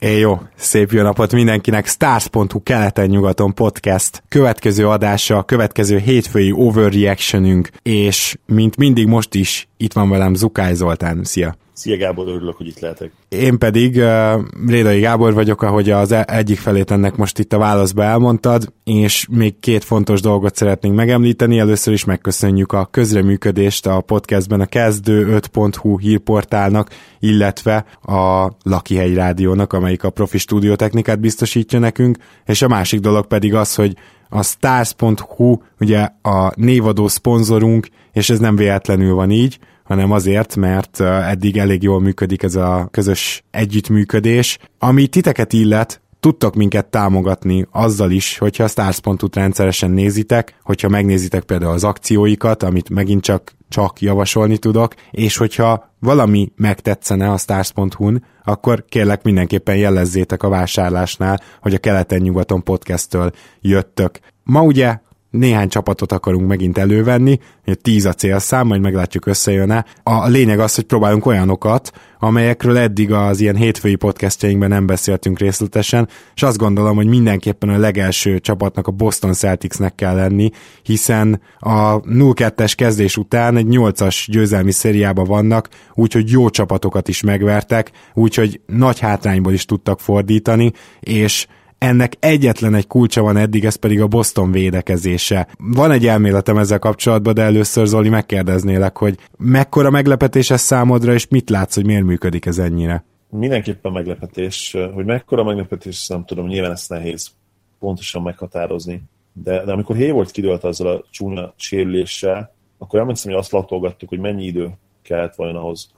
É, jó, szép jó napot mindenkinek. Stars.hu keleten-nyugaton podcast következő adása, következő hétfői overreactionünk, és mint mindig most is itt van velem Zukály Zoltán. Szia! Szia Gábor, örülök, hogy itt lehetek. Én pedig uh, Rédai Gábor vagyok, ahogy az e- egyik felét ennek most itt a válaszba elmondtad, és még két fontos dolgot szeretnénk megemlíteni. Először is megköszönjük a közreműködést a podcastben a kezdő 5.hu hírportálnak, illetve a Lakihegy Rádiónak, amelyik a profi stúdiótechnikát biztosítja nekünk, és a másik dolog pedig az, hogy a stars.hu ugye a névadó szponzorunk, és ez nem véletlenül van így, hanem azért, mert eddig elég jól működik ez a közös együttműködés. Ami titeket illet, tudtok minket támogatni azzal is, hogyha a stars.hu rendszeresen nézitek, hogyha megnézitek például az akcióikat, amit megint csak csak javasolni tudok, és hogyha valami megtetszene a stars.hu-n, akkor kérlek mindenképpen jelezzétek a vásárlásnál, hogy a keleten-nyugaton podcasttől jöttök. Ma ugye néhány csapatot akarunk megint elővenni, hogy tíz a célszám, majd meglátjuk összejön-e. A lényeg az, hogy próbálunk olyanokat, amelyekről eddig az ilyen hétfői podcastjainkben nem beszéltünk részletesen, és azt gondolom, hogy mindenképpen a legelső csapatnak a Boston Celticsnek kell lenni, hiszen a 0-2-es kezdés után egy 8-as győzelmi szériában vannak, úgyhogy jó csapatokat is megvertek, úgyhogy nagy hátrányból is tudtak fordítani, és ennek egyetlen egy kulcsa van eddig, ez pedig a Boston védekezése. Van egy elméletem ezzel kapcsolatban, de először Zoli megkérdeznélek, hogy mekkora meglepetés ez számodra, és mit látsz, hogy miért működik ez ennyire? Mindenképpen meglepetés. Hogy mekkora meglepetés, nem tudom, nyilván ezt nehéz pontosan meghatározni. De, de amikor Hayward kidőlt azzal a csúnya sérüléssel, akkor emlékszem, hogy azt latolgattuk, hogy mennyi idő kellett volna ahhoz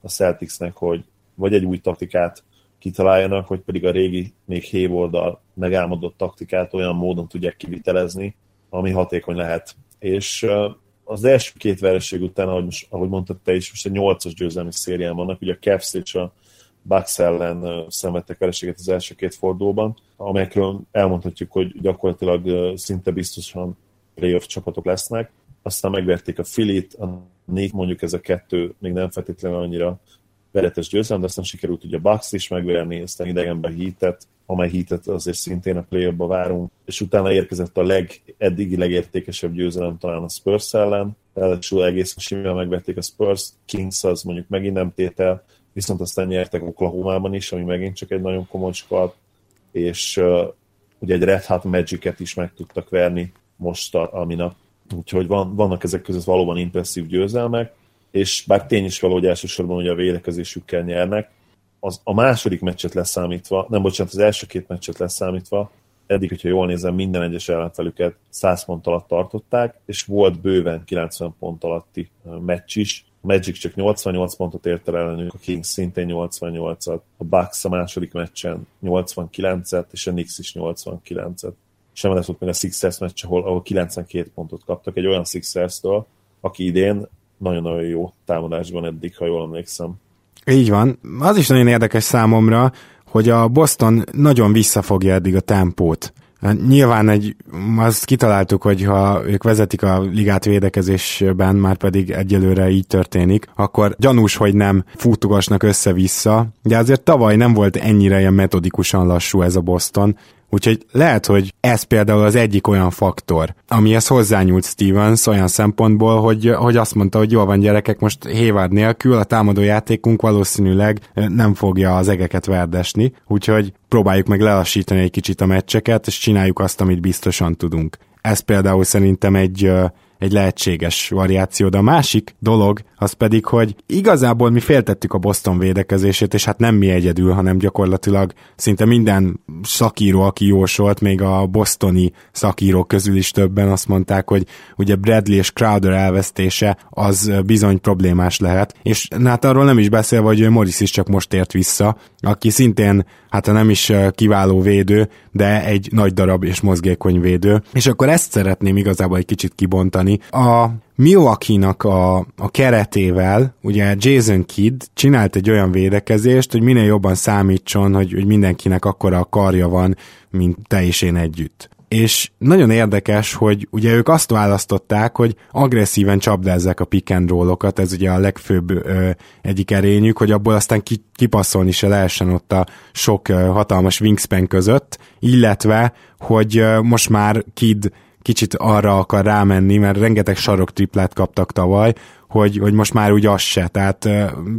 a Celticsnek, hogy vagy egy új taktikát kitaláljanak, vagy pedig a régi, még hévoldal megálmodott taktikát olyan módon tudják kivitelezni, ami hatékony lehet. És az első két vereség után, ahogy, most, ahogy mondtad te is, most egy nyolcas győzelmi szérián vannak, ugye a Cavs és a Bucks ellen szenvedtek vereséget az első két fordulóban, amelyekről elmondhatjuk, hogy gyakorlatilag szinte biztosan playoff csapatok lesznek. Aztán megverték a Filit, a Nick, mondjuk ez a kettő még nem feltétlenül annyira veretes győzelem, de aztán sikerült ugye a Bucks is megverni, aztán idegenben hitet, amely hitet azért szintén a play várunk, és utána érkezett a leg, eddigi legértékesebb győzelem talán a Spurs ellen, ráadásul egész simán megvették a Spurs, Kings az mondjuk megint nem tétel, viszont aztán nyertek Oklahoma-ban is, ami megint csak egy nagyon komoly squad, és uh, ugye egy Red Hot Magic-et is meg tudtak verni most a, a minap. Úgyhogy van, vannak ezek között valóban impresszív győzelmek, és bár tény is való, hogy elsősorban ugye a védekezésükkel nyernek, az, a második meccset leszámítva, nem bocsánat, az első két meccset leszámítva, eddig, hogyha jól nézem, minden egyes ellenfelüket 100 pont alatt tartották, és volt bőven 90 pont alatti meccs is. A Magic csak 88 pontot ért el ellenük, a Kings szintén 88-at, a Bucks a második meccsen 89-et, és a Knicks is 89-et. Sem lesz ott még a Sixers meccs, ahol, ahol 92 pontot kaptak egy olyan Sixers-től, aki idén nagyon-nagyon jó támadásban eddig, ha jól emlékszem. Így van. Az is nagyon érdekes számomra, hogy a Boston nagyon visszafogja eddig a tempót. Nyilván egy, azt kitaláltuk, hogy ha ők vezetik a ligát védekezésben, már pedig egyelőre így történik, akkor gyanús, hogy nem futugasnak össze-vissza, de azért tavaly nem volt ennyire ilyen metodikusan lassú ez a Boston, Úgyhogy lehet, hogy ez például az egyik olyan faktor, amihez hozzányúlt Stevens olyan szempontból, hogy, hogy azt mondta, hogy jól van gyerekek, most Hayward nélkül a támadó játékunk valószínűleg nem fogja az egeket verdesni, úgyhogy próbáljuk meg lelassítani egy kicsit a meccseket, és csináljuk azt, amit biztosan tudunk. Ez például szerintem egy egy lehetséges variáció, de a másik dolog az pedig, hogy igazából mi féltettük a Boston védekezését, és hát nem mi egyedül, hanem gyakorlatilag szinte minden szakíró, aki jósolt, még a bostoni szakírók közül is többen azt mondták, hogy ugye Bradley és Crowder elvesztése az bizony problémás lehet, és hát arról nem is beszélve, hogy Morris is csak most ért vissza, aki szintén hát nem is kiváló védő, de egy nagy darab és mozgékony védő. És akkor ezt szeretném igazából egy kicsit kibontani. A Milwaukee-nak a, a keretével, ugye Jason Kidd csinált egy olyan védekezést, hogy minél jobban számítson, hogy, hogy mindenkinek akkora a karja van, mint te és én együtt. És nagyon érdekes, hogy ugye ők azt választották, hogy agresszíven csapdázzák a pick and roll-okat, ez ugye a legfőbb ö, egyik erényük, hogy abból aztán ki, kipasszolni se lehessen ott a sok ö, hatalmas wingspan között, illetve, hogy ö, most már Kid kicsit arra akar rámenni, mert rengeteg sarok triplát kaptak tavaly, hogy, hogy most már úgy az se, tehát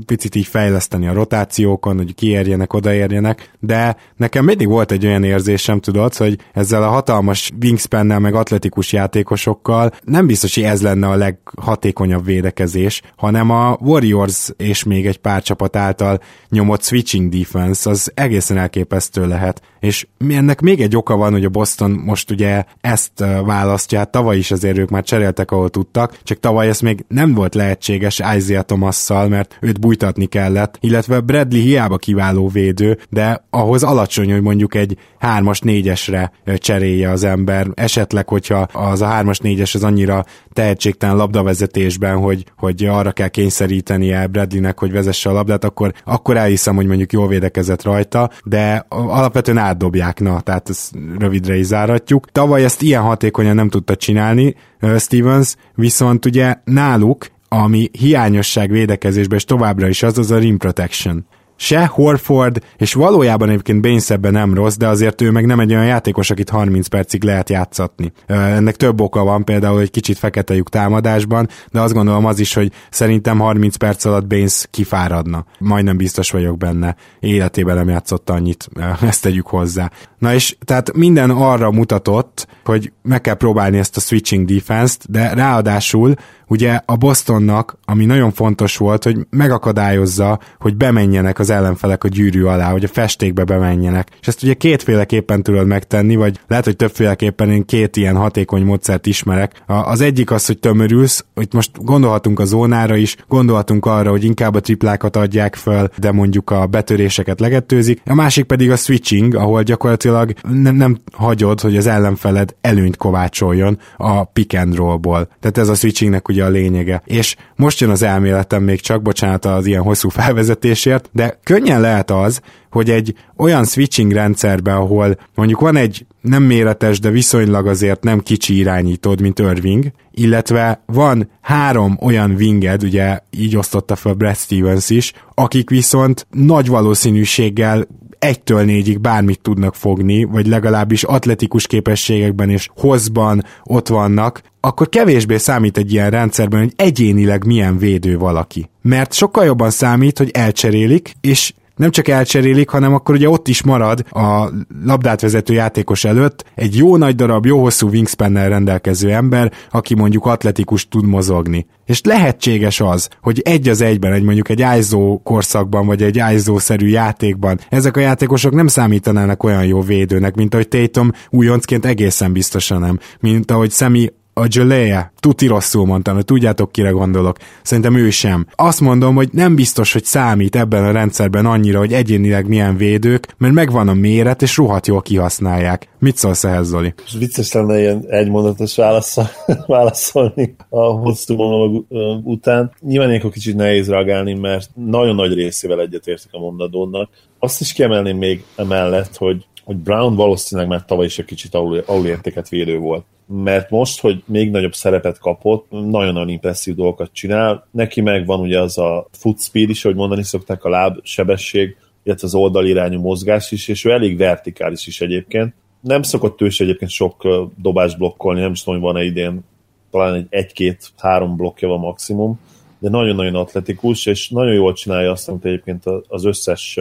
picit így fejleszteni a rotációkon, hogy kiérjenek, odaérjenek, de nekem mindig volt egy olyan érzésem, tudod, hogy ezzel a hatalmas wingspannel meg atletikus játékosokkal nem biztos, hogy ez lenne a leghatékonyabb védekezés, hanem a Warriors és még egy pár csapat által nyomott switching defense az egészen elképesztő lehet. És ennek még egy oka van, hogy a Boston most ugye ezt választja, hát tavaly is azért ők már cseréltek, ahol tudtak, csak tavaly ez még nem volt lehetséges Isaiah Thomasszal, mert őt bújtatni kellett, illetve Bradley hiába kiváló védő, de ahhoz alacsony, hogy mondjuk egy 3-as, 4-esre cserélje az ember, esetleg, hogyha az a 3-as, 4-es az annyira tehetségtelen labdavezetésben, hogy, hogy arra kell kényszerítenie Bradleynek, hogy vezesse a labdát, akkor, akkor elhiszem, hogy mondjuk jól védekezett rajta, de alapvetően átdobják, na, tehát ezt rövidre is záratjuk. Tavaly ezt ilyen hatékonyan nem tudta csinálni Stevens, viszont ugye náluk ami hiányosság védekezésben, és továbbra is az, az a rim protection se Horford, és valójában egyébként Baines nem rossz, de azért ő meg nem egy olyan játékos, akit 30 percig lehet játszatni. Ennek több oka van, például egy kicsit fekete lyuk támadásban, de azt gondolom az is, hogy szerintem 30 perc alatt Baines kifáradna. Majdnem biztos vagyok benne. Életében nem játszott annyit, ezt tegyük hozzá. Na és tehát minden arra mutatott, hogy meg kell próbálni ezt a switching defense-t, de ráadásul ugye a Bostonnak, ami nagyon fontos volt, hogy megakadályozza, hogy bemenjenek az ellenfelek a gyűrű alá, hogy a festékbe bemenjenek. És ezt ugye kétféleképpen tudod megtenni, vagy lehet, hogy többféleképpen én két ilyen hatékony módszert ismerek. Az egyik az, hogy tömörülsz, hogy most gondolhatunk a zónára is, gondolhatunk arra, hogy inkább a triplákat adják föl, de mondjuk a betöréseket legetőzik. A másik pedig a switching, ahol gyakorlatilag nem, nem hagyod, hogy az ellenfeled előnyt kovácsoljon a pick and rollból. Tehát ez a switchingnek ugye ugye a lényege. És most jön az elméletem még csak, bocsánat az ilyen hosszú felvezetésért, de könnyen lehet az, hogy egy olyan switching rendszerben, ahol mondjuk van egy nem méretes, de viszonylag azért nem kicsi irányítód, mint Irving, illetve van három olyan winged, ugye így osztotta fel Brad Stevens is, akik viszont nagy valószínűséggel egytől négyig bármit tudnak fogni, vagy legalábbis atletikus képességekben és hozban ott vannak, akkor kevésbé számít egy ilyen rendszerben, hogy egyénileg milyen védő valaki. Mert sokkal jobban számít, hogy elcserélik, és nem csak elcserélik, hanem akkor ugye ott is marad a labdát vezető játékos előtt egy jó nagy darab, jó hosszú wingspannel rendelkező ember, aki mondjuk atletikus tud mozogni. És lehetséges az, hogy egy az egyben, egy mondjuk egy ISO korszakban, vagy egy ISO-szerű játékban ezek a játékosok nem számítanának olyan jó védőnek, mint ahogy Tatum újoncként egészen biztosan nem. Mint ahogy Szemi a Jalea, tuti rosszul mondtam, hogy tudjátok kire gondolok. Szerintem ő sem. Azt mondom, hogy nem biztos, hogy számít ebben a rendszerben annyira, hogy egyénileg milyen védők, mert megvan a méret, és rohadt jól kihasználják. Mit szólsz ehhez, Zoli? És vicces lenne ilyen egymondatos válaszol, válaszolni a hosszú monolog után. Nyilván ilyenkor kicsit nehéz reagálni, mert nagyon nagy részével egyetértek a mondadónak. Azt is kiemelném még emellett, hogy hogy Brown valószínűleg már tavaly is egy kicsit alul, alulértéket védő volt. Mert most, hogy még nagyobb szerepet kapott, nagyon-nagyon impresszív dolgokat csinál. Neki megvan ugye az a foot speed is, hogy mondani szokták, a láb sebesség, illetve az oldalirányú mozgás is, és ő elég vertikális is egyébként. Nem szokott ő is egyébként sok dobás blokkolni, nem is tudom, hogy van-e idén, talán egy egy-két-három blokkja van maximum, de nagyon-nagyon atletikus, és nagyon jól csinálja azt, amit egyébként az összes,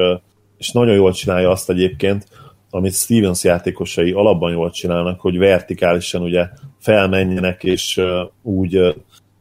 és nagyon jól csinálja azt egyébként, amit Stevens játékosai alapban jól csinálnak, hogy vertikálisan ugye felmenjenek, és uh, úgy uh,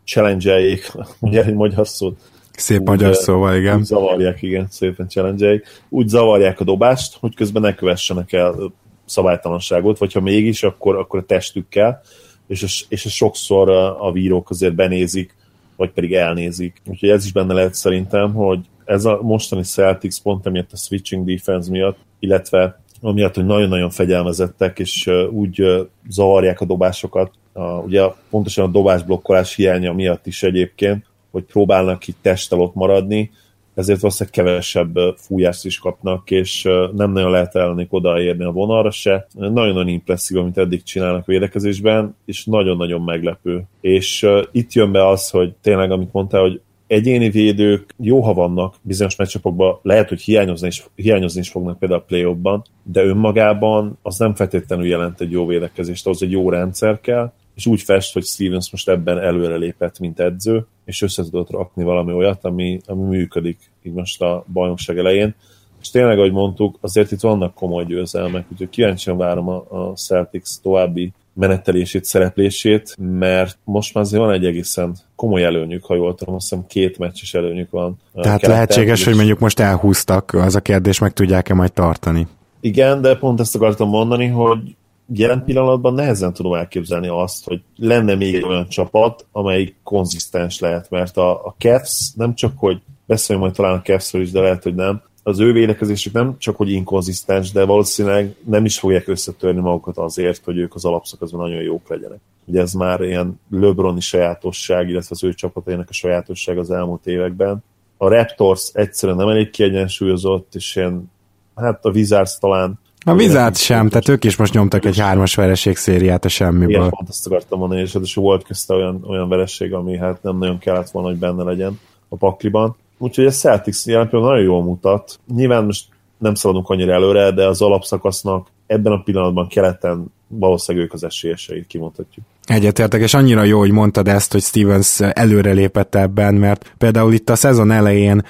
challenge-eljék, ugye egy magyar szót. Szép úgy, magyar szóval, igen. Úgy zavarják, igen, szépen challenge Úgy zavarják a dobást, hogy közben ne kövessenek el szabálytalanságot, vagy ha mégis, akkor, akkor a testükkel, és, a, és a sokszor a, a vírók azért benézik, vagy pedig elnézik. Úgyhogy ez is benne lehet szerintem, hogy ez a mostani Celtics pont emiatt a switching defense miatt, illetve amiatt, hogy nagyon-nagyon fegyelmezettek, és úgy zavarják a dobásokat, ugye pontosan a dobásblokkolás hiánya miatt is egyébként, hogy próbálnak itt testtel ott maradni, ezért valószínűleg kevesebb fújást is kapnak, és nem nagyon lehet ellenik odaérni a vonalra se. Nagyon-nagyon impresszív, amit eddig csinálnak védekezésben, és nagyon-nagyon meglepő. És itt jön be az, hogy tényleg, amit mondtál, hogy egyéni védők jó, ha vannak bizonyos meccsapokban, lehet, hogy hiányozni is, hiányozni is fognak például a play de önmagában az nem feltétlenül jelent egy jó védekezést, ahhoz egy jó rendszer kell, és úgy fest, hogy Stevens most ebben előrelépett, mint edző, és össze tudott rakni valami olyat, ami, ami működik így most a bajnokság elején. És tényleg, ahogy mondtuk, azért itt vannak komoly győzelmek, úgyhogy kíváncsian várom a, a Celtics további menetelését, szereplését, mert most már azért van egy egészen komoly előnyük, ha jól tudom, azt hiszem két meccses előnyük van. Tehát lehetséges, hogy mondjuk most elhúztak, az a kérdés, meg tudják-e majd tartani? Igen, de pont ezt akartam mondani, hogy jelen pillanatban nehezen tudom elképzelni azt, hogy lenne még egy olyan csapat, amelyik konzisztens lehet, mert a, a Cavs nem csak, hogy beszéljünk majd talán a Cavsről is, de lehet, hogy nem, az ő védekezésük nem csak, hogy inkonzisztens, de valószínűleg nem is fogják összetörni magukat azért, hogy ők az alapszakaszban nagyon jók legyenek. Ugye ez már ilyen LeBroni sajátosság, illetve az ő csapatainak a sajátosság az elmúlt években. A Raptors egyszerűen nem elég kiegyensúlyozott, és ilyen, hát a Wizards talán a Vizát sem, tehát ők is most nyomtak egy hármas vereség szériát a semmiből. Igen, pont azt akartam mondani, és, és volt közte olyan, olyan vereség, ami hát nem nagyon kellett volna, hogy benne legyen a pakliban. Úgyhogy a Celtics jelen pillanatban nagyon jól mutat. Nyilván most nem szaladunk annyira előre, de az alapszakasznak ebben a pillanatban keleten valószínűleg ők az esélyeseit kimondhatjuk. Egyetértek, és annyira jó, hogy mondtad ezt, hogy Stevens előre lépett ebben, mert például itt a szezon elején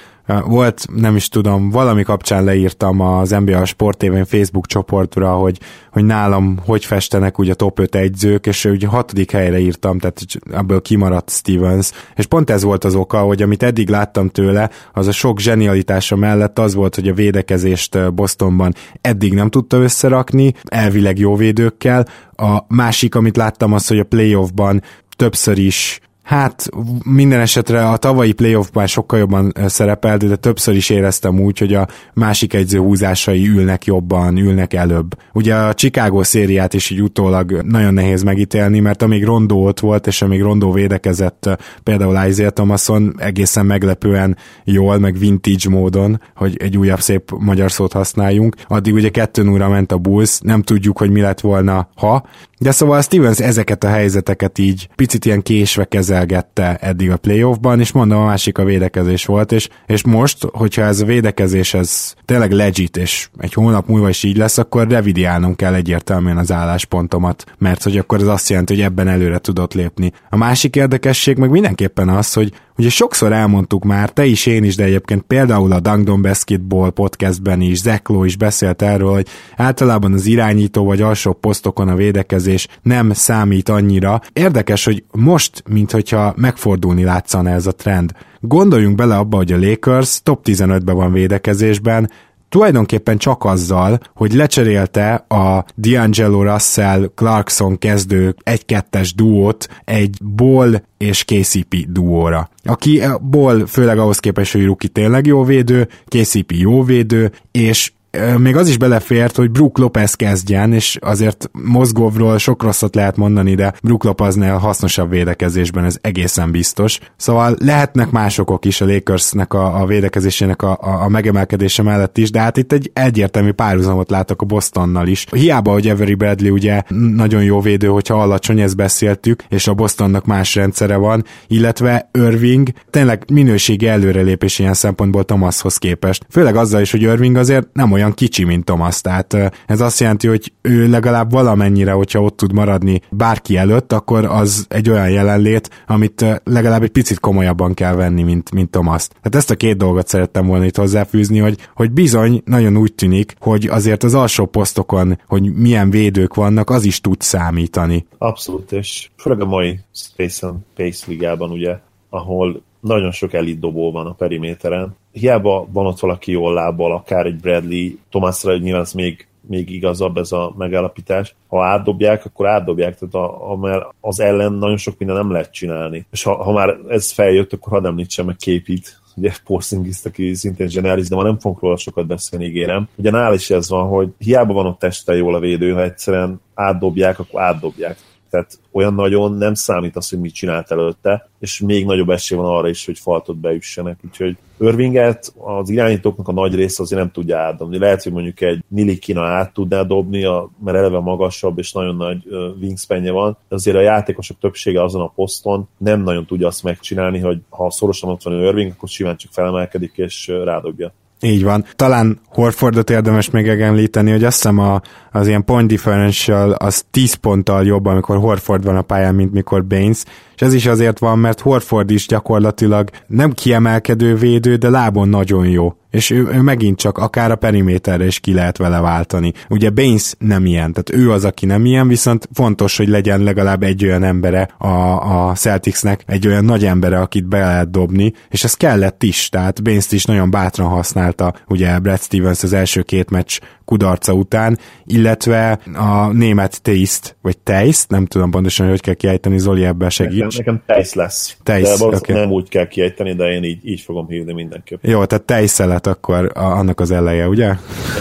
volt, nem is tudom, valami kapcsán leírtam az NBA Sportévén Facebook csoportra, hogy, hogy nálam hogy festenek ugye a top 5 egyzők, és a hatodik helyre írtam, tehát ebből kimaradt Stevens, és pont ez volt az oka, hogy amit eddig láttam tőle, az a sok zsenialitása mellett az volt, hogy a védekezést Bostonban eddig nem tudta összerakni, elvileg jó védőkkel, a másik, amit láttam, az, hogy a playoffban többször is Hát minden esetre a tavalyi playoffban sokkal jobban szerepelt, de többször is éreztem úgy, hogy a másik egyző húzásai ülnek jobban, ülnek előbb. Ugye a Chicago szériát is így utólag nagyon nehéz megítélni, mert amíg Rondó ott volt, és amíg Rondó védekezett például Isaiah Thomason egészen meglepően jól, meg vintage módon, hogy egy újabb szép magyar szót használjunk, addig ugye kettő óra ment a Bulls, nem tudjuk, hogy mi lett volna, ha, de szóval Stevens ezeket a helyzeteket így picit ilyen késve kezelgette eddig a playoffban, és mondom, a másik a védekezés volt, és, és most, hogyha ez a védekezés ez tényleg legit, és egy hónap múlva is így lesz, akkor revidiálnom kell egyértelműen az álláspontomat, mert hogy akkor ez azt jelenti, hogy ebben előre tudott lépni. A másik érdekesség meg mindenképpen az, hogy Ugye sokszor elmondtuk már, te is, én is, de egyébként például a Dangdon Basketball podcastben is, Zekló is beszélt erről, hogy általában az irányító vagy alsó posztokon a védekezés nem számít annyira. Érdekes, hogy most, mintha megfordulni látszana ez a trend. Gondoljunk bele abba, hogy a Lakers top 15-ben van védekezésben, tulajdonképpen csak azzal, hogy lecserélte a D'Angelo Russell Clarkson kezdő 1-2-es duót egy Ball és KCP duóra. Aki Ball főleg ahhoz képest, hogy Ruki tényleg jó védő, KCP jó védő, és még az is belefért, hogy Brook Lopez kezdjen, és azért Mozgovról sok rosszat lehet mondani, de Brook Lopeznél hasznosabb védekezésben, ez egészen biztos. Szóval lehetnek másokok is a Lakersnek a, a védekezésének a, a, a megemelkedése mellett is, de hát itt egy egyértelmű párhuzamot látok a Bostonnal is. Hiába, hogy Avery Bradley ugye nagyon jó védő, hogyha alacsony, ezt beszéltük, és a Bostonnak más rendszere van, illetve Irving tényleg minőségi előrelépés ilyen szempontból Thomashoz képest. Főleg azzal is, hogy Irving azért nem olyan olyan kicsi, mint Thomas, tehát ez azt jelenti, hogy ő legalább valamennyire, hogyha ott tud maradni bárki előtt, akkor az egy olyan jelenlét, amit legalább egy picit komolyabban kell venni, mint, mint Thomas. Tehát ezt a két dolgot szerettem volna itt hozzáfűzni, hogy, hogy bizony nagyon úgy tűnik, hogy azért az alsó posztokon, hogy milyen védők vannak, az is tud számítani. Abszolút, és főleg a mai Space and Pace ligában, ugye, ahol nagyon sok elit dobó van a periméteren. Hiába van ott valaki jól lábbal, akár egy Bradley, Thomasra nyilván ez még, még igazabb ez a megállapítás. Ha átdobják, akkor átdobják, tehát a, a, mert az ellen nagyon sok minden nem lehet csinálni. És ha, ha már ez feljött, akkor hadd említsem meg képít, ugye Porzingis, aki szintén zseniális, de ma nem fogunk róla sokat beszélni, ígérem. Ugye nál is ez van, hogy hiába van ott teste jól a védő, ha egyszerűen átdobják, akkor átdobják Tehát olyan nagyon nem számít az, hogy mit csinált előtte, és még nagyobb esély van arra is, hogy faltot beüssenek. Úgyhogy Irvinget az irányítóknak a nagy része azért nem tudja átdobni. Lehet, hogy mondjuk egy Nilikina át tudná dobni, mert eleve magasabb és nagyon nagy wingspanje van, de azért a játékosok többsége azon a poszton nem nagyon tudja azt megcsinálni, hogy ha szorosan ott van Irving, akkor simán csak felemelkedik és rádobja. Így van. Talán Horfordot érdemes még említeni, hogy azt hiszem a, az ilyen point differential az 10 ponttal jobb, amikor Horford van a pályán, mint mikor Baines, és ez is azért van, mert Horford is gyakorlatilag nem kiemelkedő védő, de lábon nagyon jó és ő, ő megint csak akár a periméterre is ki lehet vele váltani. Ugye Baines nem ilyen, tehát ő az, aki nem ilyen, viszont fontos, hogy legyen legalább egy olyan embere a, a Celticsnek, egy olyan nagy embere, akit be lehet dobni, és ez kellett is, tehát Baines-t is nagyon bátran használta ugye Brad Stevens az első két meccs kudarca után, illetve a német Teist, vagy Teist, nem tudom pontosan, hogy kell kiejteni, Zoli ebben segíts. Nekem, nekem Teist lesz. Teist, de okay. nem úgy kell kiejteni, de én így, így fogom hívni mindenképp. Jó, tehát Teiszelet akkor a, annak az eleje, ugye?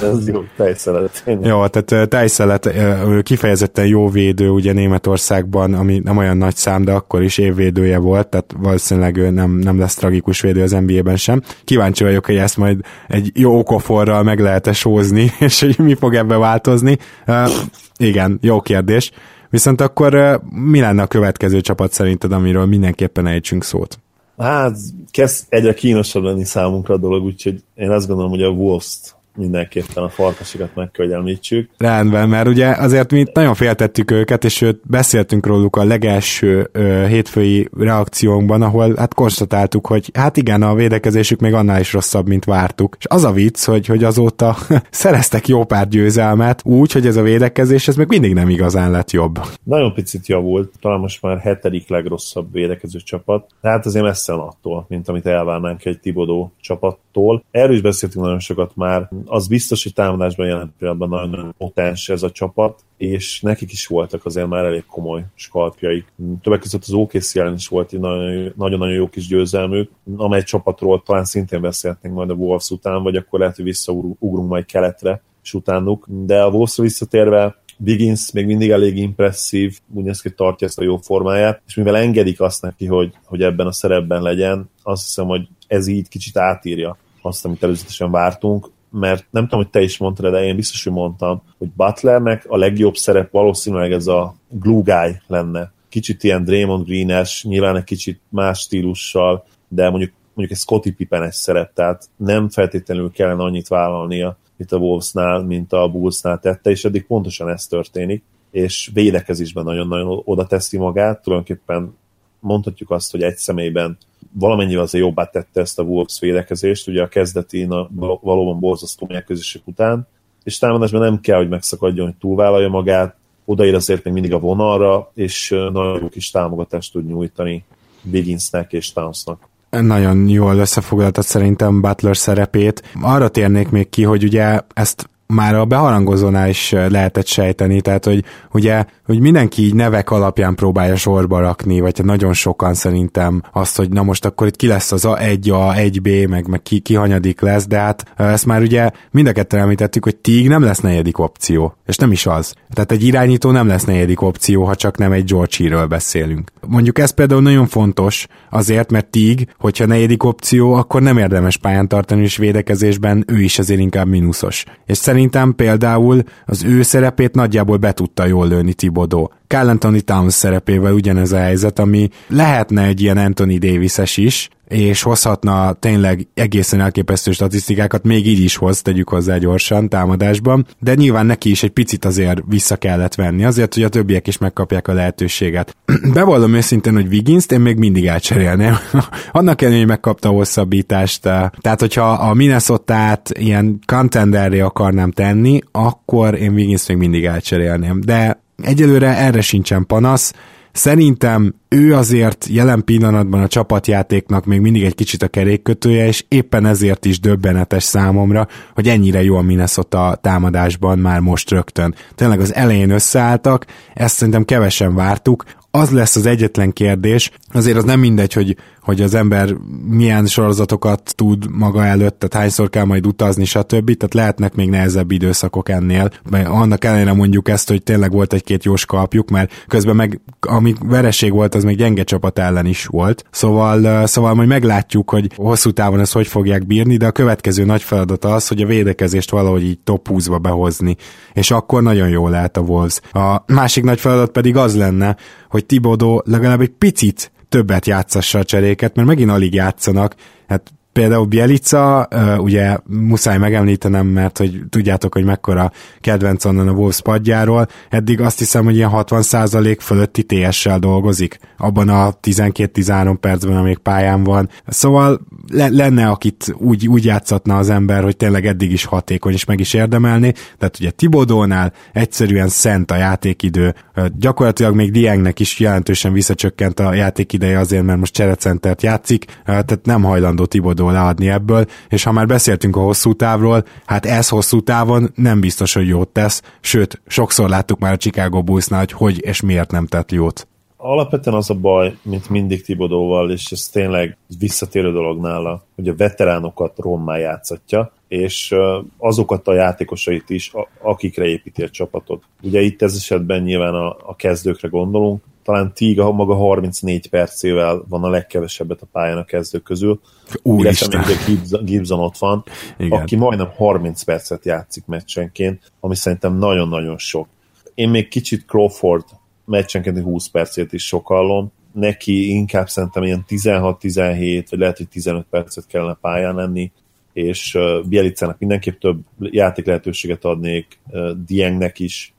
Ez jó, Teiszelet. Jó, tehát Teiszelet kifejezetten jó védő ugye Németországban, ami nem olyan nagy szám, de akkor is évvédője volt, tehát valószínűleg ő nem, nem lesz tragikus védő az NBA-ben sem. Kíváncsi vagyok, hogy ezt majd egy jó okoforral meg lehet-e sózni, és hogy mi fog ebbe változni. Uh, igen, jó kérdés. Viszont akkor mi lenne a következő csapat szerinted, amiről mindenképpen ejtsünk szót? Hát, kezd egyre kínosabb lenni számunkra a dolog, úgyhogy én azt gondolom, hogy a Wolves-t mindenképpen a farkasikat meg kell, hogy említsük. Rendben, mert ugye azért mi nagyon féltettük őket, és őt beszéltünk róluk a legelső ö, hétfői reakciónkban, ahol hát konstatáltuk, hogy hát igen, a védekezésük még annál is rosszabb, mint vártuk. És az a vicc, hogy, hogy azóta szereztek jó pár győzelmet, úgy, hogy ez a védekezés, ez még mindig nem igazán lett jobb. Nagyon picit javult, talán most már hetedik legrosszabb védekező csapat, hát azért messze attól, mint amit elvárnánk egy Tibodó csapattól. Erről is beszéltünk nagyon sokat már, az biztos, hogy támadásban jelen pillanatban nagyon potens ez a csapat, és nekik is voltak azért már elég komoly skalpjaik. Többek között az OKC ellen is volt egy nagyon-nagyon jó kis győzelmük, amely csapatról talán szintén beszélhetnénk majd a Wolves után, vagy akkor lehet, hogy visszaugrunk majd keletre, és utánuk. De a Wolves visszatérve Wiggins még mindig elég impresszív, úgy néz ki, tartja ezt a jó formáját, és mivel engedik azt neki, hogy, hogy ebben a szerepben legyen, azt hiszem, hogy ez így kicsit átírja azt, amit előzetesen vártunk mert nem tudom, hogy te is mondtad, de én biztos, hogy mondtam, hogy Butlernek a legjobb szerep valószínűleg ez a glue guy lenne. Kicsit ilyen Draymond Green-es, nyilván egy kicsit más stílussal, de mondjuk, mondjuk egy Scotty Pippen-es szerep, tehát nem feltétlenül kellene annyit vállalnia, mint a Wolvesnál, mint a Bullsnál tette, és eddig pontosan ez történik, és védekezésben nagyon-nagyon oda teszi magát, tulajdonképpen mondhatjuk azt, hogy egy személyben valamennyivel azért jobbá tette ezt a Wolves védekezést, ugye a kezdeti a valóban borzasztó mérkőzések után, és támadásban nem kell, hogy megszakadjon, hogy túlvállalja magát, odaér azért még mindig a vonalra, és nagyon jó kis támogatást tud nyújtani Wigginsnek és Townsnak. Nagyon jól összefoglaltad szerintem Butler szerepét. Arra térnék még ki, hogy ugye ezt már a beharangozónál is lehetett sejteni, tehát hogy ugye, hogy mindenki így nevek alapján próbálja sorba rakni, vagy nagyon sokan szerintem azt, hogy na most akkor itt ki lesz az A1, A1B, meg, meg ki, ki hanyadik lesz, de hát ezt már ugye mind a ketten említettük, hogy Tig nem lesz negyedik opció, és nem is az. Tehát egy irányító nem lesz negyedik opció, ha csak nem egy George beszélünk. Mondjuk ez például nagyon fontos, azért, mert Tig, hogyha negyedik opció, akkor nem érdemes pályán tartani, és védekezésben ő is azért inkább mínuszos. És szerintem például az ő szerepét nagyjából be tudta jól lőni Tibodó. Carl Anthony Towns szerepével ugyanez a helyzet, ami lehetne egy ilyen Anthony Davis-es is, és hozhatna tényleg egészen elképesztő statisztikákat, még így is hoz, tegyük hozzá gyorsan támadásban, de nyilván neki is egy picit azért vissza kellett venni, azért, hogy a többiek is megkapják a lehetőséget. Bevallom őszintén, hogy Wiggins-t én még mindig elcserélném. Annak ellenére, hogy megkapta a hosszabbítást. Tehát, hogyha a minnesota ilyen contenderre akarnám tenni, akkor én Wiggins még mindig elcserélném. De egyelőre erre sincsen panasz, Szerintem ő azért jelen pillanatban a csapatjátéknak még mindig egy kicsit a kerékkötője, és éppen ezért is döbbenetes számomra, hogy ennyire jó a Minnesota támadásban már most rögtön. Tényleg az elején összeálltak, ezt szerintem kevesen vártuk, az lesz az egyetlen kérdés, azért az nem mindegy, hogy, hogy az ember milyen sorozatokat tud maga előtt, tehát hányszor kell majd utazni, stb. Tehát lehetnek még nehezebb időszakok ennél. Mert annak ellenére mondjuk ezt, hogy tényleg volt egy-két jó skalpjuk, mert közben meg ami vereség volt, az még gyenge csapat ellen is volt. Szóval, szóval majd meglátjuk, hogy hosszú távon ezt hogy fogják bírni, de a következő nagy feladat az, hogy a védekezést valahogy így top 20-ba behozni. És akkor nagyon jó lehet a Wolves. A másik nagy feladat pedig az lenne, hogy Tibodó legalább egy picit többet játszassa a cseréket, mert megint alig játszanak. Hát Például Bielica, ugye muszáj megemlítenem, mert hogy tudjátok, hogy mekkora kedvenc onnan a Wolves padjáról, eddig azt hiszem, hogy ilyen 60% fölötti TS-sel dolgozik, abban a 12-13 percben, amíg pályán van. Szóval le- lenne, akit úgy, úgy játszatna az ember, hogy tényleg eddig is hatékony, és meg is érdemelni, tehát ugye Tibodónál egyszerűen szent a játékidő, gyakorlatilag még Diengnek is jelentősen visszacsökkent a játékideje azért, mert most cserecentert játszik, tehát nem hajlandó Tibodó leadni ebből, és ha már beszéltünk a hosszú távról, hát ez hosszú távon nem biztos, hogy jót tesz, sőt, sokszor láttuk már a Chicago Bullsnál, hogy hogy és miért nem tett jót. Alapvetően az a baj, mint mindig Tibodóval, és ez tényleg visszatérő dolog nála, hogy a veteránokat rommá játszatja, és azokat a játékosait is, akikre építi a csapatot. Ugye itt ez esetben nyilván a, a kezdőkre gondolunk, talán Tiga maga 34 percével van a legkevesebbet a pályán a kezdők közül. Úristen! Gibson, Gibson ott van, Igen. aki majdnem 30 percet játszik meccsenként, ami szerintem nagyon-nagyon sok. Én még kicsit Crawford meccsenként 20 percét is sokallom, neki inkább szerintem ilyen 16-17, vagy lehet, hogy 15 percet kellene pályán lenni, és Bielicának mindenképp több játék lehetőséget adnék, Diengnek is,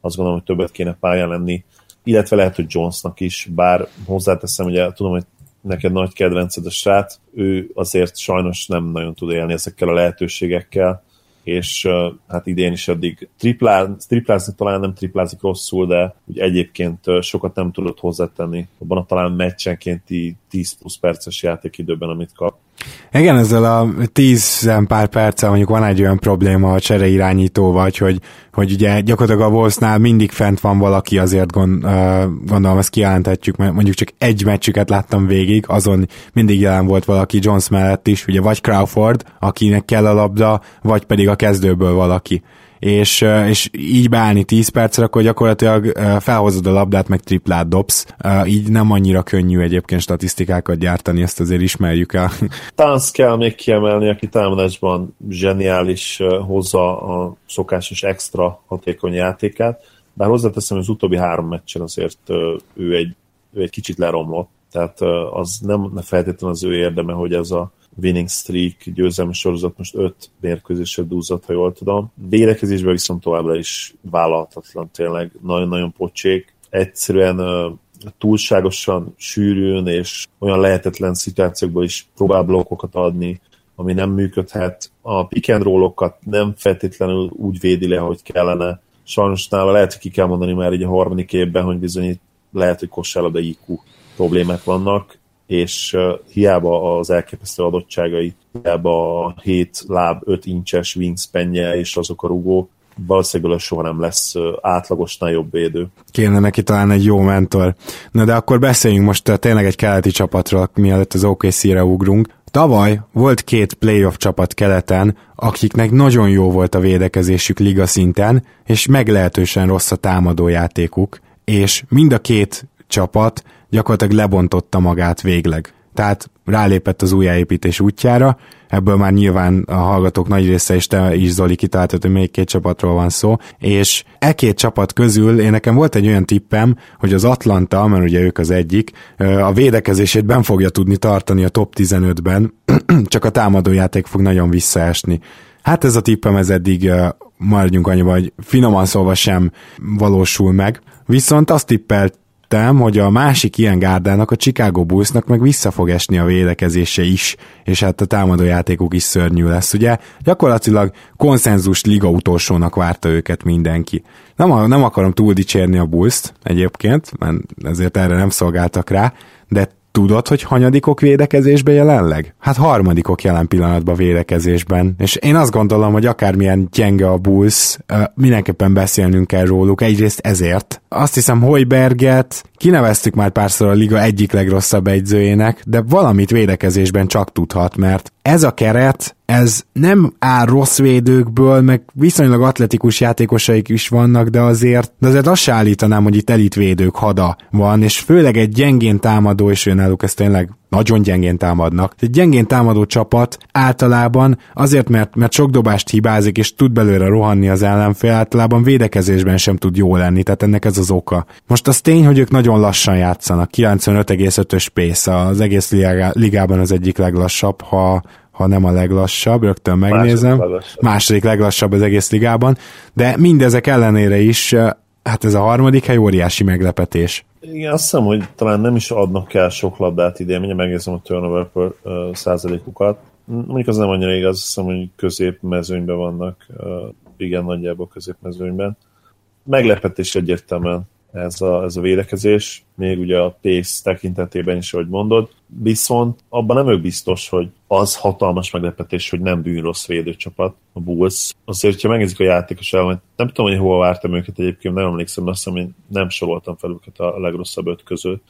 azt gondolom, hogy többet kéne pályán lenni, illetve lehet, hogy Jonesnak is, bár hozzáteszem, ugye tudom, hogy neked nagy kedvenced a srác, ő azért sajnos nem nagyon tud élni ezekkel a lehetőségekkel, és hát idén is eddig tripláz, triplázni talán nem triplázik rosszul, de úgy egyébként sokat nem tudott hozzátenni abban a talán meccsenkénti 10 plusz perces játékidőben, amit kap. Igen, ezzel a tíz pár perccel mondjuk van egy olyan probléma a csere irányító vagy, hogy, hogy ugye gyakorlatilag a Wolvesnál mindig fent van valaki, azért gond, gondolom ezt kijelenthetjük, mert mondjuk csak egy meccsüket láttam végig, azon mindig jelen volt valaki Jones mellett is, ugye vagy Crawford, akinek kell a labda, vagy pedig a kezdőből valaki és, és így beállni 10 percre, akkor gyakorlatilag felhozod a labdát, meg triplát dobsz. Így nem annyira könnyű egyébként statisztikákat gyártani, ezt azért ismerjük el. Tánc kell még kiemelni, aki támadásban zseniális hozza a szokásos extra hatékony játékát, bár hozzáteszem, hogy az utóbbi három meccsen azért ő egy, ő egy kicsit leromlott, tehát az nem feltétlenül az ő érdeme, hogy ez a winning streak győzelmi sorozat most öt mérkőzésre dúzott, ha jól tudom. Védekezésben viszont továbbra is vállalhatatlan tényleg, nagyon-nagyon pocsék. Egyszerűen túlságosan sűrűn és olyan lehetetlen szituációkban is próbál blokkokat adni, ami nem működhet. A pick and nem feltétlenül úgy védi le, hogy kellene. Sajnos nála lehet, hogy ki kell mondani már így a harmadik évben, hogy bizony lehet, hogy kosárlabda IQ problémák vannak, és hiába az elképesztő adottságai, hiába a 7 láb 5 incses wingspanje és azok a rugók, valószínűleg soha nem lesz átlagosnál jobb védő. Kéne neki talán egy jó mentor. Na de akkor beszéljünk most tényleg egy keleti csapatról, mielőtt az OKC-re ugrunk. Tavaly volt két playoff csapat keleten, akiknek nagyon jó volt a védekezésük liga szinten, és meglehetősen rossz a támadójátékuk, és mind a két csapat gyakorlatilag lebontotta magát végleg. Tehát rálépett az újjáépítés útjára, ebből már nyilván a hallgatók nagy része és te is Zoli kitaláltad, hogy még két csapatról van szó, és e két csapat közül én nekem volt egy olyan tippem, hogy az Atlanta, mert ugye ők az egyik, a védekezését ben fogja tudni tartani a top 15-ben, csak a támadójáték fog nagyon visszaesni. Hát ez a tippem ez eddig maradjunk annyiba, hogy finoman szólva sem valósul meg. Viszont azt tippelt hittem, hogy a másik ilyen gárdának, a Chicago Bullsnak meg vissza fog esni a védekezése is, és hát a támadójátékuk is szörnyű lesz, ugye? Gyakorlatilag konszenzus liga utolsónak várta őket mindenki. Nem, nem akarom túl dicsérni a bulls egyébként, mert ezért erre nem szolgáltak rá, de tudod, hogy hanyadikok védekezésben jelenleg? Hát harmadikok jelen pillanatban védekezésben. És én azt gondolom, hogy akármilyen gyenge a Bulls, mindenképpen beszélnünk kell róluk. Egyrészt ezért. Azt hiszem, Hoiberget kineveztük már párszor a liga egyik legrosszabb egyzőjének, de valamit védekezésben csak tudhat, mert ez a keret, ez nem áll rossz védőkből, meg viszonylag atletikus játékosaik is vannak, de azért, de azért azt se állítanám, hogy itt elitvédők hada van, és főleg egy gyengén támadó, és ő náluk ez tényleg nagyon gyengén támadnak. Egy gyengén támadó csapat általában azért, mert, mert sok dobást hibázik, és tud belőle rohanni az ellenfél, általában védekezésben sem tud jó lenni, tehát ennek ez az oka. Most az tény, hogy ők nagyon lassan játszanak, 95,5-ös pace, az egész ligában az egyik leglassabb, ha, ha nem a leglassabb, rögtön megnézem. Második leglassabb. Második leglassabb az egész ligában, de mindezek ellenére is hát ez a harmadik hely óriási meglepetés. Igen, azt hiszem, hogy talán nem is adnak el sok labdát idén, mindjárt megnézem a turnover per uh, százalékukat. Mondjuk az nem annyira igaz, azt hiszem, hogy középmezőnyben vannak, uh, igen, nagyjából középmezőnyben. Meglepetés egyértelműen ez a, ez a védekezés, még ugye a pace tekintetében is, ahogy mondod, viszont abban nem ők biztos, hogy az hatalmas meglepetés, hogy nem bűn rossz védőcsapat, a Bulls. Azért, ha megnézik a játékos elemet, nem tudom, hogy hova vártam őket egyébként, nem emlékszem, azt hiszem, hogy nem soroltam fel őket a legrosszabb öt közül,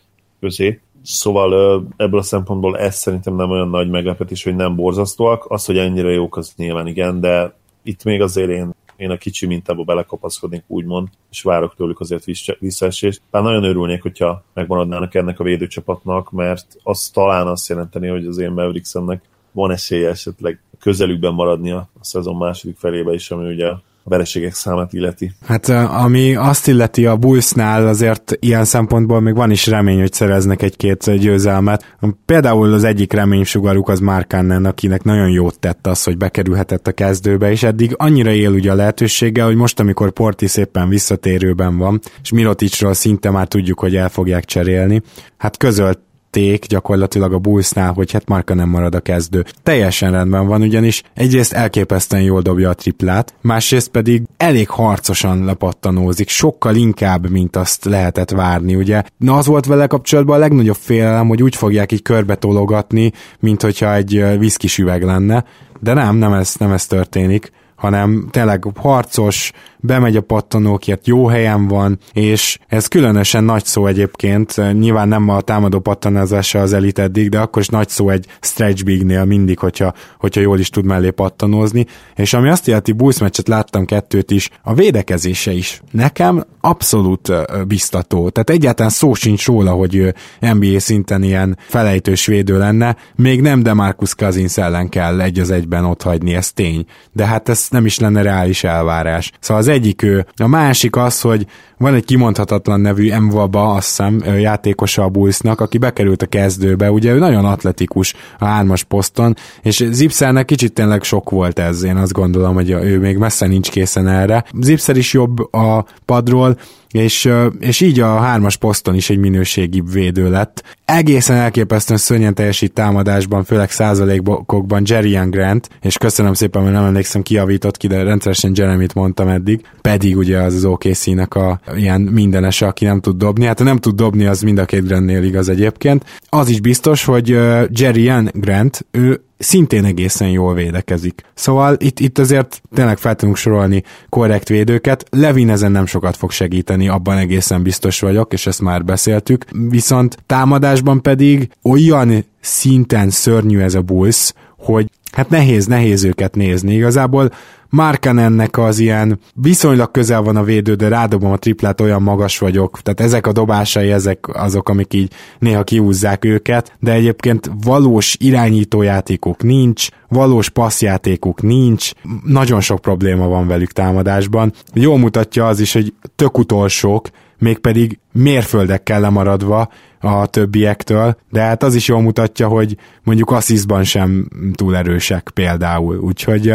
közé. Szóval ebből a szempontból ez szerintem nem olyan nagy meglepetés, hogy nem borzasztóak. Az, hogy ennyire jók, az nyilván igen, de itt még azért én én a kicsi mintába belekapaszkodnék, úgymond, és várok tőlük azért visszaesést. Bár nagyon örülnék, hogyha megmaradnának ennek a védőcsapatnak, mert az talán azt jelenteni, hogy az én Mavericksennek van esélye esetleg közelükben maradnia a szezon második felébe is, ami ugye a vereségek számát illeti. Hát ami azt illeti a Bullsnál azért ilyen szempontból még van is remény, hogy szereznek egy-két győzelmet. Például az egyik reménysugaruk az Markanen, akinek nagyon jót tett az, hogy bekerülhetett a kezdőbe, és eddig annyira él ugye a lehetőséggel, hogy most, amikor Porti szépen visszatérőben van, és Miroticsról szinte már tudjuk, hogy el fogják cserélni, hát közölt tették gyakorlatilag a Bullsnál, hogy hát Marka nem marad a kezdő. Teljesen rendben van, ugyanis egyrészt elképesztően jól dobja a triplát, másrészt pedig elég harcosan lepattanózik, sokkal inkább, mint azt lehetett várni, ugye. Na az volt vele kapcsolatban a legnagyobb félelem, hogy úgy fogják így körbe tologatni, mint hogyha egy viszkis üveg lenne, de nem, nem ez, nem ez történik hanem tényleg harcos, bemegy a pattanókért, jó helyen van, és ez különösen nagy szó egyébként, nyilván nem a támadó pattanázása az elit eddig, de akkor is nagy szó egy stretch bignél mindig, hogyha, hogyha jól is tud mellé pattanózni, és ami azt jelenti, Bulls meccset láttam kettőt is, a védekezése is nekem abszolút biztató, tehát egyáltalán szó sincs róla, hogy NBA szinten ilyen felejtős védő lenne, még nem de Marcus Cousins ellen kell egy az egyben ott hagyni, ez tény, de hát ez nem is lenne reális elvárás. Szóval az egyik ő. A másik az, hogy van egy kimondhatatlan nevű Mvaba, azt hiszem, játékosa a Bullsnak, aki bekerült a kezdőbe, ugye ő nagyon atletikus a hármas poszton, és Zipszernek kicsit tényleg sok volt ez, én azt gondolom, hogy ő még messze nincs készen erre. Zipszer is jobb a padról, és, és így a hármas poszton is egy minőségi védő lett. Egészen elképesztően szörnyen teljesít támadásban, főleg százalékokban Jerry Grant, és köszönöm szépen, mert nem emlékszem, kiavított ki, de rendszeresen Jeremit mondtam eddig, pedig ugye az az OKC-nek a ilyen mindenese, aki nem tud dobni. Hát ha nem tud dobni, az mind a két Grantnél igaz egyébként. Az is biztos, hogy Jerry Grant, ő szintén egészen jól védekezik. Szóval itt, itt azért tényleg fel tudunk sorolni korrekt védőket. Levin ezen nem sokat fog segíteni, abban egészen biztos vagyok, és ezt már beszéltük. Viszont támadásban pedig olyan szinten szörnyű ez a Bulls, hogy hát nehéz, nehéz őket nézni. Igazából Markanennek az ilyen viszonylag közel van a védő, de rádobom a triplát, olyan magas vagyok, tehát ezek a dobásai, ezek azok, amik így néha kiúzzák őket, de egyébként valós irányítójátékuk nincs, valós passzjátékuk nincs, nagyon sok probléma van velük támadásban. Jól mutatja az is, hogy tök utolsók, mégpedig mérföldekkel lemaradva a többiektől, de hát az is jól mutatja, hogy mondjuk asszisztban sem túl erősek például, úgyhogy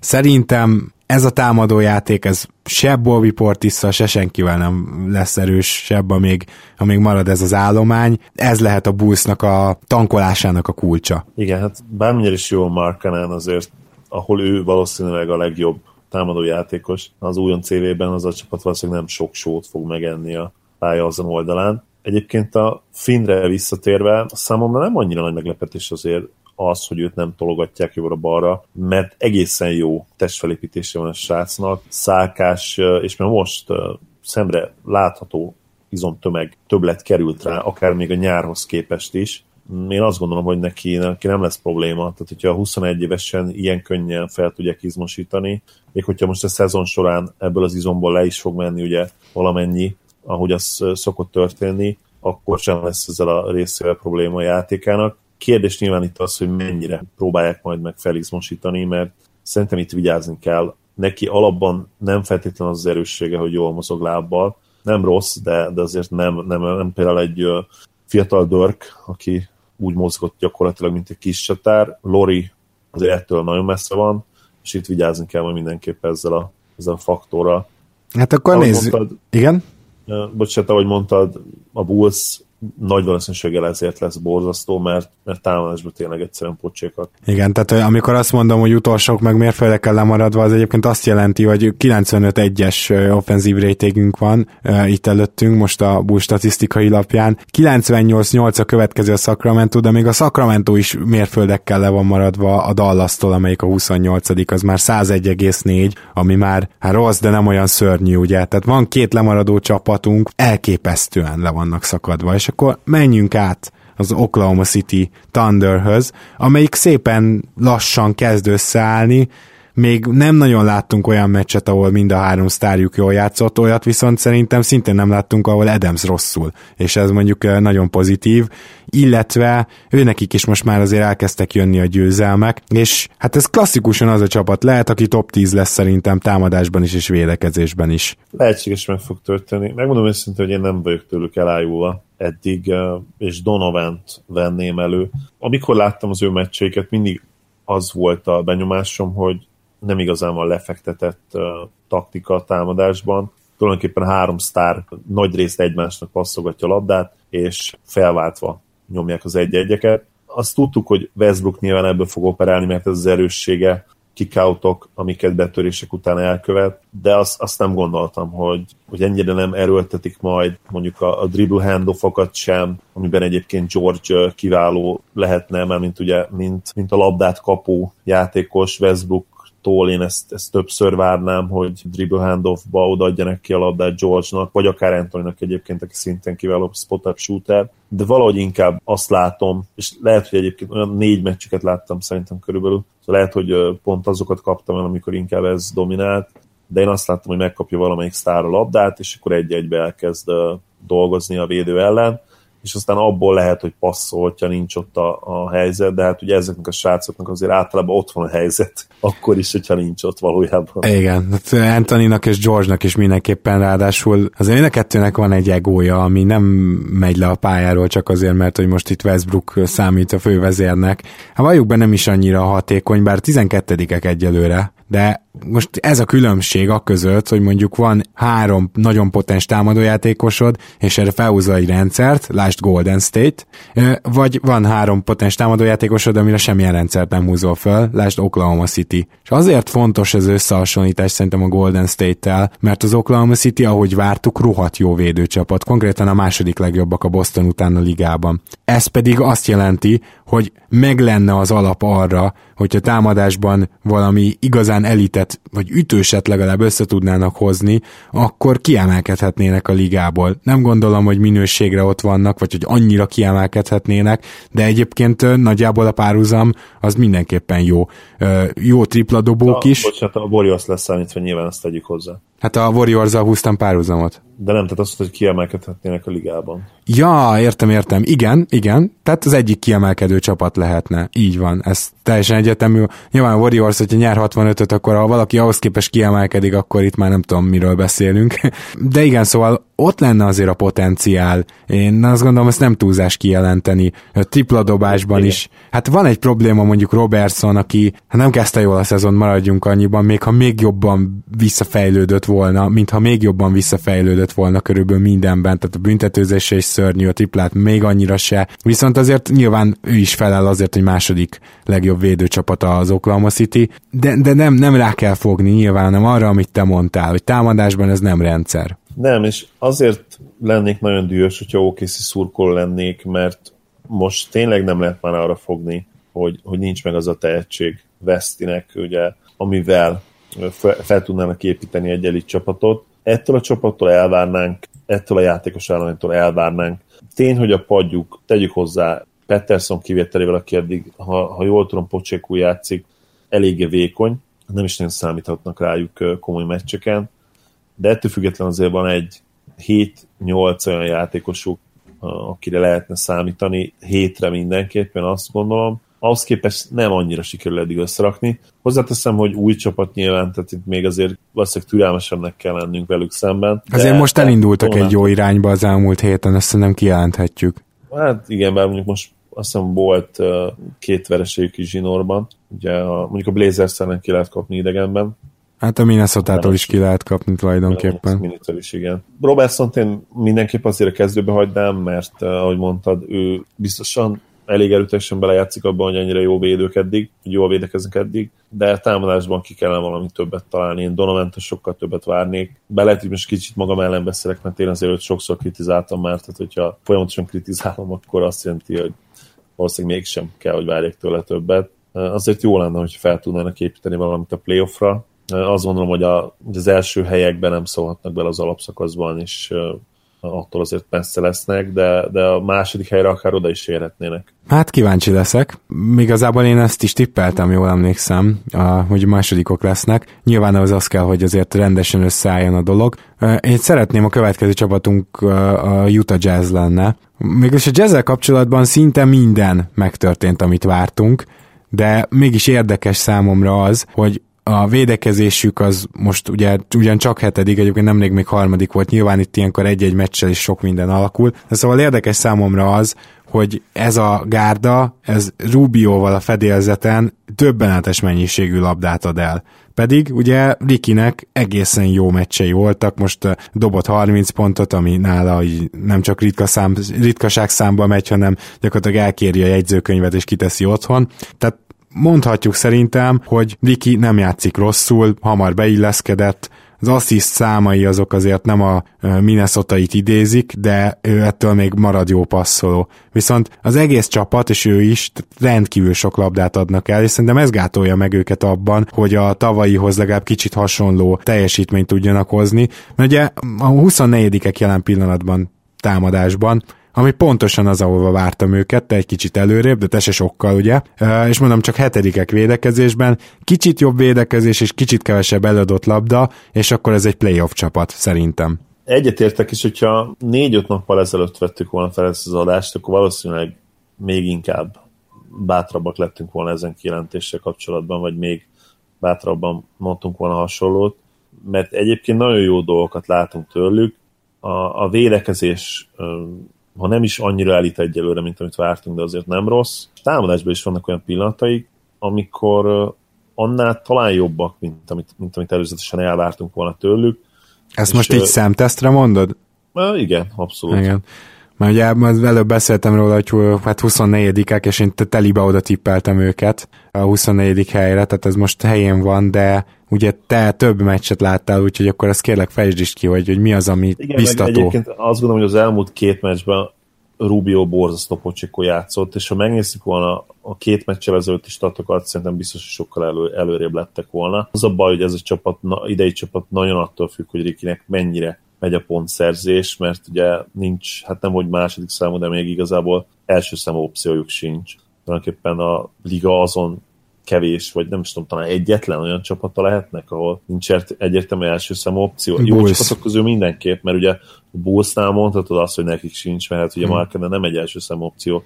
szerintem ez a támadójáték, ez se Bobby Portissa, se senkivel nem lesz erős, sebb, amíg, amíg marad ez az állomány. Ez lehet a Bullsnak a tankolásának a kulcsa. Igen, hát bármilyen is jó Markanen azért, ahol ő valószínűleg a legjobb támadójátékos, az újon CV-ben az a csapat valószínűleg nem sok sót fog megenni a pálya azon oldalán. Egyébként a Finre visszatérve, számomra nem annyira nagy meglepetés azért az, hogy őt nem tologatják jobbra-balra, mert egészen jó testfelépítése van a srácnak, szálkás, és már most szemre látható izomtömeg többlet került rá, akár még a nyárhoz képest is. Én azt gondolom, hogy neki, neki nem lesz probléma. Tehát, hogyha 21 évesen ilyen könnyen fel tudják izmosítani, még hogyha most a szezon során ebből az izomból le is fog menni ugye valamennyi, ahogy az szokott történni, akkor sem lesz ezzel a részével probléma a játékának. Kérdés nyilván itt az, hogy mennyire próbálják majd meg felizmosítani, mert szerintem itt vigyázni kell. Neki alapban nem feltétlenül az, az erőssége, hogy jól mozog lábbal. Nem rossz, de, de azért nem, nem, nem például egy fiatal Dörk, aki úgy mozgott gyakorlatilag, mint egy kis csatár. Lori azért ettől nagyon messze van, és itt vigyázni kell majd mindenképp ezzel a, ezzel a faktorral. Hát akkor nézzük. Mondtad, Igen? Bocsánat, ahogy mondtad, a Bulls nagy valószínűséggel ezért lesz borzasztó, mert, mert támadásban tényleg egyszerűen pocsékat. Igen, tehát amikor azt mondom, hogy utolsók meg mérföldekkel lemaradva, az egyébként azt jelenti, hogy 95-1-es offenzív rétégünk van uh, itt előttünk, most a Bull statisztikai lapján. 98-8 a következő a Sacramento, de még a Sacramento is mérföldekkel le van maradva a Dallas-tól, amelyik a 28 az már 101,4, ami már hát rossz, de nem olyan szörnyű, ugye? Tehát van két lemaradó csapatunk, elképesztően le vannak szakadva, és akkor menjünk át az Oklahoma City Thunderhöz, amelyik szépen lassan kezd összeállni, még nem nagyon láttunk olyan meccset, ahol mind a három sztárjuk jól játszott, olyat viszont szerintem szintén nem láttunk, ahol Adams rosszul, és ez mondjuk nagyon pozitív, illetve őnekik is most már azért elkezdtek jönni a győzelmek, és hát ez klasszikusan az a csapat lehet, aki top 10 lesz szerintem támadásban is és védekezésben is. Lehetséges meg fog történni. Megmondom őszintén, hogy én nem vagyok tőlük elájulva eddig, és Donovan-t venném elő. Amikor láttam az ő meccseiket, mindig az volt a benyomásom, hogy nem igazán van lefektetett uh, taktika a támadásban. Tulajdonképpen három sztár nagy részt egymásnak passzogatja a labdát, és felváltva nyomják az egy-egyeket. Azt tudtuk, hogy Westbrook nyilván ebből fog operálni, mert ez az erőssége, kickoutok, amiket betörések után elkövet, de azt, azt nem gondoltam, hogy, hogy ennyire nem erőltetik majd mondjuk a, a dribble handoffokat sem, amiben egyébként George kiváló lehetne, mert mint ugye, mint, mint a labdát kapó játékos, Westbrook tól én ezt, ezt többször várnám, hogy dribble handoffba odaadjanak ki a labdát George-nak, vagy akár Anthony-nak egyébként, aki szintén kiváló spot-up shooter, de valahogy inkább azt látom, és lehet, hogy egyébként olyan négy meccsüket láttam szerintem körülbelül, szóval lehet, hogy pont azokat kaptam el, amikor inkább ez dominált, de én azt láttam, hogy megkapja valamelyik sztár a labdát, és akkor egy-egybe elkezd dolgozni a védő ellen, és aztán abból lehet, hogy passzol, hogyha nincs ott a, a helyzet, de hát ugye ezeknek a srácoknak azért általában ott van a helyzet, akkor is, hogyha nincs ott valójában. Igen, hát Antoninak és George-nak is mindenképpen ráadásul azért mind a kettőnek van egy egója, ami nem megy le a pályáról csak azért, mert hogy most itt Westbrook számít a fővezérnek. Hát valljuk be nem is annyira hatékony, bár 12-ek egyelőre, de most ez a különbség a között, hogy mondjuk van három nagyon potens támadójátékosod, és erre felhúzza egy rendszert, lásd Golden State, vagy van három potens támadójátékosod, amire semmilyen rendszert nem húzol fel, lásd Oklahoma City. És azért fontos ez összehasonlítás szerintem a Golden State-tel, mert az Oklahoma City, ahogy vártuk, rohadt jó védőcsapat, konkrétan a második legjobbak a Boston után a ligában. Ez pedig azt jelenti, hogy meg lenne az alap arra, hogyha támadásban valami igazán elitet, vagy ütőset legalább össze tudnának hozni, akkor kiemelkedhetnének a ligából. Nem gondolom, hogy minőségre ott vannak, vagy hogy annyira kiemelkedhetnének, de egyébként nagyjából a párhuzam az mindenképpen jó. Jó tripladobók is. Bocsánat, a Warriors lesz számítva, nyilván ezt tegyük hozzá. Hát a warriors húztam párhuzamot. De nem, tehát azt hogy kiemelkedhetnének a ligában. Ja, értem, értem. Igen, igen. Tehát az egyik kiemelkedő csapat lehetne. Így van. Ez teljesen egyetemű. Nyilván a Warriors, hogyha nyer 65-öt, akkor ha valaki ahhoz képest kiemelkedik, akkor itt már nem tudom, miről beszélünk. De igen, szóval ott lenne azért a potenciál. Én azt gondolom, ezt nem túlzás kijelenteni. A tripla dobásban igen. is. Hát van egy probléma mondjuk Robertson, aki hát nem kezdte jól a szezon, maradjunk annyiban, még ha még jobban visszafejlődött volna, mintha még jobban visszafejlődött volna körülbelül mindenben, tehát a büntetőzése is szörnyű, a triplát még annyira se. Viszont azért nyilván ő is felel azért, hogy második legjobb védőcsapata az Oklahoma City, de, de nem, nem rá kell fogni nyilván, hanem arra, amit te mondtál, hogy támadásban ez nem rendszer. Nem, és azért lennék nagyon dühös, hogyha OKC szurkoló lennék, mert most tényleg nem lehet már arra fogni, hogy, hogy nincs meg az a tehetség Vesztinek, ugye, amivel fel, fel tudnának építeni egy elit csapatot. Ettől a csapattól elvárnánk, ettől a játékos állománytól elvárnánk. Tény, hogy a padjuk, tegyük hozzá, Peterson kivételével, aki eddig, ha, ha jól tudom, Pocsékú játszik, eléggé vékony, nem is nagyon számíthatnak rájuk komoly meccseken, de ettől függetlenül azért van egy 7-8 olyan játékosuk, akire lehetne számítani, hétre mindenképpen azt gondolom, ahhoz képest nem annyira sikerül eddig összerakni. Hozzáteszem, hogy új csapat nyilván, tehát itt még azért valószínűleg türelmesebbnek kell lennünk velük szemben. Azért most elindultak egy jó irányba az elmúlt héten, ezt nem kijelenthetjük. Hát igen, bár mondjuk most azt hiszem volt két vereségük is zsinórban. Ugye a, mondjuk a blazers ki lehet kapni idegenben. Hát a minnesota is ki lehet kapni tulajdonképpen. Minitől is, igen. robertson én mindenképp azért a kezdőbe hagynám, mert uh, ahogy mondtad, ő biztosan elég erőteljesen belejátszik abban, hogy ennyire jó védők eddig, hogy jól védekeznek eddig, de támadásban ki kellene valami többet találni. Én donovan sokkal többet várnék. Be lehet, hogy most kicsit magam ellen beszélek, mert én azért sokszor kritizáltam már, tehát hogyha folyamatosan kritizálom, akkor azt jelenti, hogy valószínűleg mégsem kell, hogy várjék tőle többet. Azért jó lenne, hogy fel tudnának építeni valamit a playoffra. Azt gondolom, hogy, a, az első helyekben nem szólhatnak bele az alapszakaszban, és attól azért messze lesznek, de, de a második helyre akár oda is érhetnének. Hát kíváncsi leszek. Igazából én ezt is tippeltem, jól emlékszem, hogy másodikok lesznek. Nyilván az az kell, hogy azért rendesen összeálljon a dolog. Én szeretném a következő csapatunk a Utah Jazz lenne. Mégis a jazz kapcsolatban szinte minden megtörtént, amit vártunk, de mégis érdekes számomra az, hogy a védekezésük az most ugye ugyan csak hetedik, egyébként nemrég még harmadik volt, nyilván itt ilyenkor egy-egy meccsel is sok minden alakul, de szóval érdekes számomra az, hogy ez a gárda, ez Rubioval a fedélzeten többenetes mennyiségű labdát ad el. Pedig ugye Rikinek egészen jó meccsei voltak, most dobott 30 pontot, ami nála nem csak ritka szám, ritkaság számba megy, hanem gyakorlatilag elkéri a jegyzőkönyvet és kiteszi otthon. Tehát mondhatjuk szerintem, hogy Ricky nem játszik rosszul, hamar beilleszkedett, az assziszt számai azok azért nem a minnesota idézik, de ő ettől még marad jó passzoló. Viszont az egész csapat, és ő is rendkívül sok labdát adnak el, és szerintem ez gátolja meg őket abban, hogy a tavalyihoz legalább kicsit hasonló teljesítményt tudjanak hozni. Mert ugye a 24-ek jelen pillanatban támadásban, ami pontosan az, ahova vártam őket, te egy kicsit előrébb, de te se sokkal, ugye? És mondom, csak hetedikek védekezésben, kicsit jobb védekezés és kicsit kevesebb eladott labda, és akkor ez egy playoff csapat, szerintem. Egyetértek is, hogyha négy-öt nappal ezelőtt vettük volna fel ezt az adást, akkor valószínűleg még inkább bátrabbak lettünk volna ezen kijelentéssel kapcsolatban, vagy még bátrabban mondtunk volna hasonlót, mert egyébként nagyon jó dolgokat látunk tőlük. A, a védekezés ha nem is annyira elit egyelőre, mint amit vártunk, de azért nem rossz. Támadásban is vannak olyan pillanatai, amikor annál talán jobbak, mint amit, mint amit előzetesen elvártunk volna tőlük. Ezt és most így szemtesztre mondod? Igen, abszolút. Igen. Mert ugye előbb beszéltem róla, hogy hát 24-ek, és én telibe oda tippeltem őket a 24. helyre, tehát ez most helyén van, de ugye te több meccset láttál, úgyhogy akkor ezt kérlek fejtsd is ki, hogy, hogy mi az, ami Igen, biztató. egyébként azt gondolom, hogy az elmúlt két meccsben Rubio borzasztó pocsikó játszott, és ha megnézzük volna a két meccsel ezelőtti statokat, szerintem biztos, hogy sokkal elő, előrébb lettek volna. Az a baj, hogy ez a csapat, na, idei csapat nagyon attól függ, hogy Rikinek mennyire megy a pontszerzés, mert ugye nincs, hát nem hogy második számú, de még igazából első számú opciójuk sincs. Tulajdonképpen a liga azon kevés, vagy nem is tudom, talán egyetlen olyan csapata lehetnek, ahol nincs egyértelmű első számú opció. Bulls. Jó csapatok közül mindenképp, mert ugye a Bullsnál mondhatod azt, hogy nekik sincs, mert hát ugye hmm. Markenen nem egy első számú opció,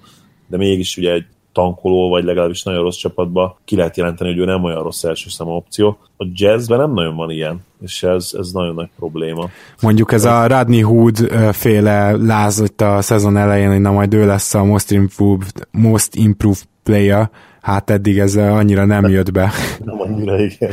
de mégis ugye egy tankoló, vagy legalábbis nagyon rossz csapatba ki lehet jelenteni, hogy ő nem olyan rossz első számú opció. A jazzben nem nagyon van ilyen, és ez, ez nagyon nagy probléma. Mondjuk ez a Radney Hood féle láz itt a szezon elején, hogy na majd ő lesz a most improved, most improved player, hát eddig ez annyira nem jött be. Nem annyira, igen.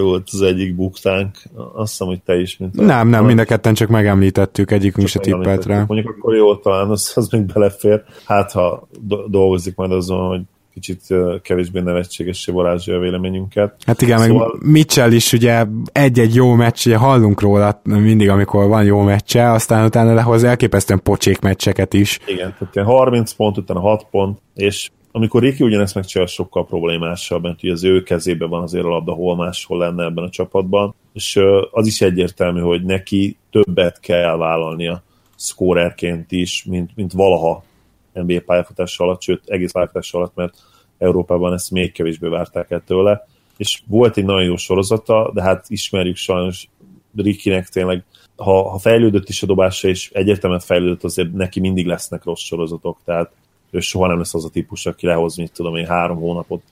Volt az egyik buktánk. Azt hiszem, hogy te is, mint a... Nem, nem, mind a ketten csak megemlítettük, egyikünk se tippelt rá. Mondjuk akkor jó, talán az, az még belefér. Hát, ha do- dolgozik majd azon, hogy kicsit kevésbé nevetségessé varázsolja a véleményünket. Hát igen, szóval... meg Mitchell is ugye egy-egy jó meccs, ugye hallunk róla mindig, amikor van jó meccse, aztán utána lehoz elképesztően pocsék meccseket is. Igen, tehát 30 pont, utána 6 pont, és amikor Riki ugyanezt megcsinál, sokkal problémásabb, mert ugye az ő kezében van azért a labda, hol máshol lenne ebben a csapatban, és az is egyértelmű, hogy neki többet kell vállalnia szkórerként is, mint, mint valaha NBA pályafutás alatt, sőt egész pályafutás alatt, mert Európában ezt még kevésbé várták el tőle, és volt egy nagyon jó sorozata, de hát ismerjük sajnos Rikinek tényleg, ha, ha fejlődött is a dobása, és egyértelműen fejlődött, azért neki mindig lesznek rossz sorozatok, tehát ő soha nem lesz az a típus, aki lehoz, mit tudom én, három hónapot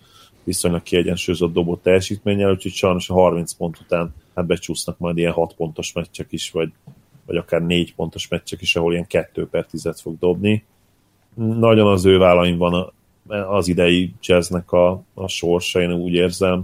viszonylag kiegyensúlyozott dobó teljesítménnyel, úgyhogy sajnos a 30 pont után hát becsúsznak majd ilyen 6 pontos meccsek is, vagy, vagy akár 4 pontos meccsek is, ahol ilyen 2 per 10 fog dobni. Nagyon az ő vállain van az idei jazznek a, a sorsa, én úgy érzem,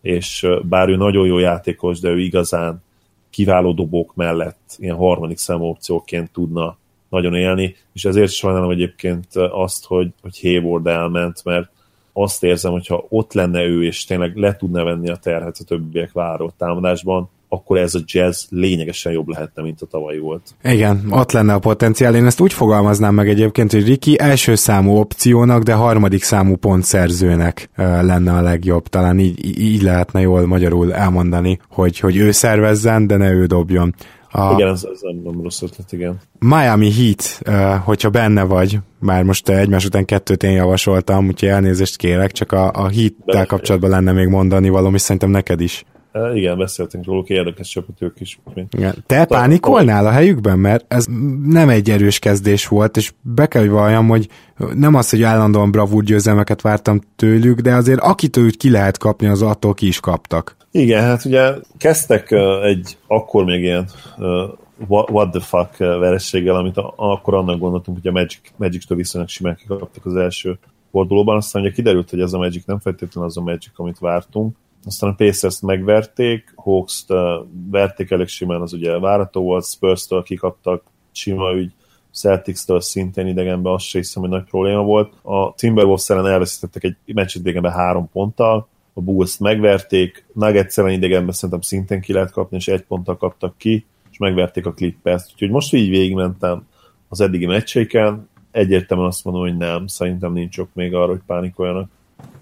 és bár ő nagyon jó játékos, de ő igazán kiváló dobók mellett ilyen harmadik számú opcióként tudna nagyon élni, és ezért sajnálom egyébként azt, hogy, hogy Hayward elment, mert azt érzem, hogyha ott lenne ő, és tényleg le tudna venni a terhet a többiek váró támadásban, akkor ez a jazz lényegesen jobb lehetne, mint a tavaly volt. Igen, ott lenne a potenciál. Én ezt úgy fogalmaznám meg egyébként, hogy Riki első számú opciónak, de harmadik számú pontszerzőnek lenne a legjobb. Talán így, így lehetne jól magyarul elmondani, hogy, hogy ő szervezzen, de ne ő dobjon. A igen, ez, ez nem rossz ötlet, igen. Miami Heat, hogyha benne vagy, már most egymás után kettőt én javasoltam, úgyhogy elnézést kérek, csak a, a Heat-tel kapcsolatban lenne még mondani valami, szerintem neked is. Igen, beszéltünk róluk, érdekes csapat ők is. Igen. Te pánikolnál a helyükben? Mert ez nem egy erős kezdés volt, és be kell, hogy valljam, hogy nem az, hogy állandóan bravúr győzelmeket vártam tőlük, de azért akitől úgy ki lehet kapni, az attól ki is kaptak. Igen, hát ugye kezdtek egy akkor még ilyen what the fuck verességgel, amit akkor annak gondoltunk, hogy a Magic, Magic-től viszonylag simán kikaptak az első fordulóban, aztán ugye kiderült, hogy ez a Magic nem feltétlenül az a Magic, amit vártunk, aztán a Pacers-t megverték, Hawks-t verték elég simán, az ugye várható volt, Spurs-től kikaptak, sima ügy, Celtics-től szintén idegenben azt sem hiszem, hogy nagy probléma volt. A Timberwolves ellen elveszítettek egy meccset idegenben három ponttal, a bulls megverték, Nuggets idegenben szerintem szintén ki lehet kapni, és egy ponttal kaptak ki, és megverték a Clippers-t. Úgyhogy most így végigmentem az eddigi meccseiken, egyértelműen azt mondom, hogy nem, szerintem nincs ok még arra, hogy pánikoljanak.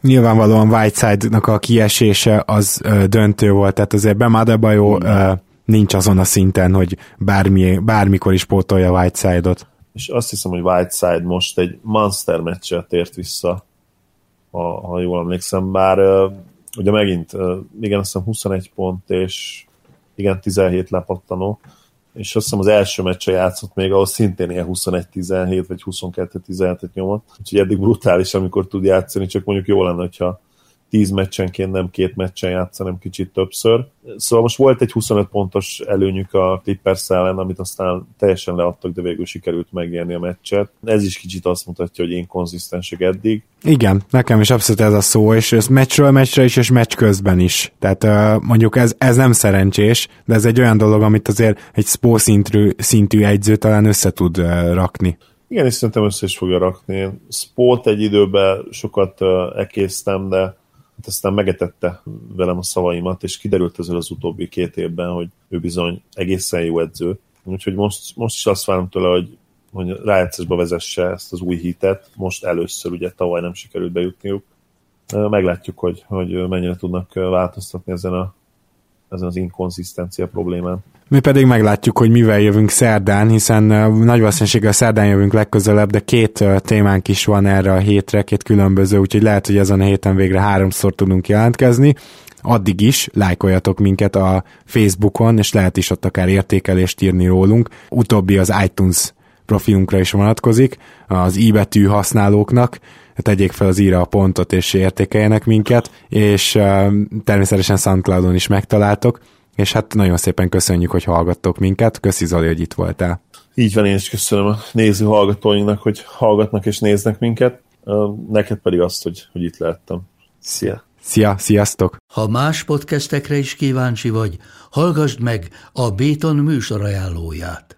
Nyilvánvalóan Whiteside-nak a kiesése az ö, döntő volt, tehát azért Bem jó ö, nincs azon a szinten, hogy bármi, bármikor is pótolja Whiteside-ot. És azt hiszem, hogy Whiteside most egy monster meccsel tért vissza, ha, ha jól emlékszem, bár ugye megint, igen, azt hiszem 21 pont, és igen, 17 lepattanó, és azt hiszem az első meccse játszott még, ahol szintén ilyen 21-17 vagy 22-17-et nyomott, úgyhogy eddig brutális, amikor tud játszani, csak mondjuk jó lenne, hogyha tíz meccsenként nem két meccsen játsz, hanem kicsit többször. Szóval most volt egy 25 pontos előnyük a Clippers ellen, amit aztán teljesen leadtak, de végül sikerült megnyerni a meccset. Ez is kicsit azt mutatja, hogy én konzisztensek eddig. Igen, nekem is abszolút ez a szó, és ez meccsről meccsre is, és meccs közben is. Tehát mondjuk ez, ez nem szerencsés, de ez egy olyan dolog, amit azért egy spó szintű, szintű egyző talán össze tud rakni. Igen, és szerintem össze is fogja rakni. Sport egy időben sokat ekésztem, de hát aztán megetette velem a szavaimat, és kiderült ezzel az utóbbi két évben, hogy ő bizony egészen jó edző. Úgyhogy most, most is azt várom tőle, hogy, hogy rájátszásba vezesse ezt az új hitet. Most először, ugye tavaly nem sikerült bejutniuk. Meglátjuk, hogy, hogy mennyire tudnak változtatni ezen, a, ezen az inkonzisztencia problémán. Mi pedig meglátjuk, hogy mivel jövünk szerdán, hiszen nagy valószínűséggel szerdán jövünk legközelebb, de két témánk is van erre a hétre, két különböző, úgyhogy lehet, hogy ezen a héten végre háromszor tudunk jelentkezni. Addig is lájkoljatok minket a Facebookon, és lehet is ott akár értékelést írni rólunk. Utóbbi az iTunes profilunkra is vonatkozik, az i íbetű használóknak, tegyék fel az íra a pontot és értékeljenek minket, és természetesen SoundCloudon is megtaláltok és hát nagyon szépen köszönjük, hogy hallgattok minket. Köszi Zoli, hogy itt voltál. Így van, én is köszönöm a néző hallgatóinknak, hogy hallgatnak és néznek minket. Neked pedig azt, hogy, hogy itt lehettem. Szia! Szia, sziasztok! Ha más podcastekre is kíváncsi vagy, hallgassd meg a Béton műsor ajánlóját.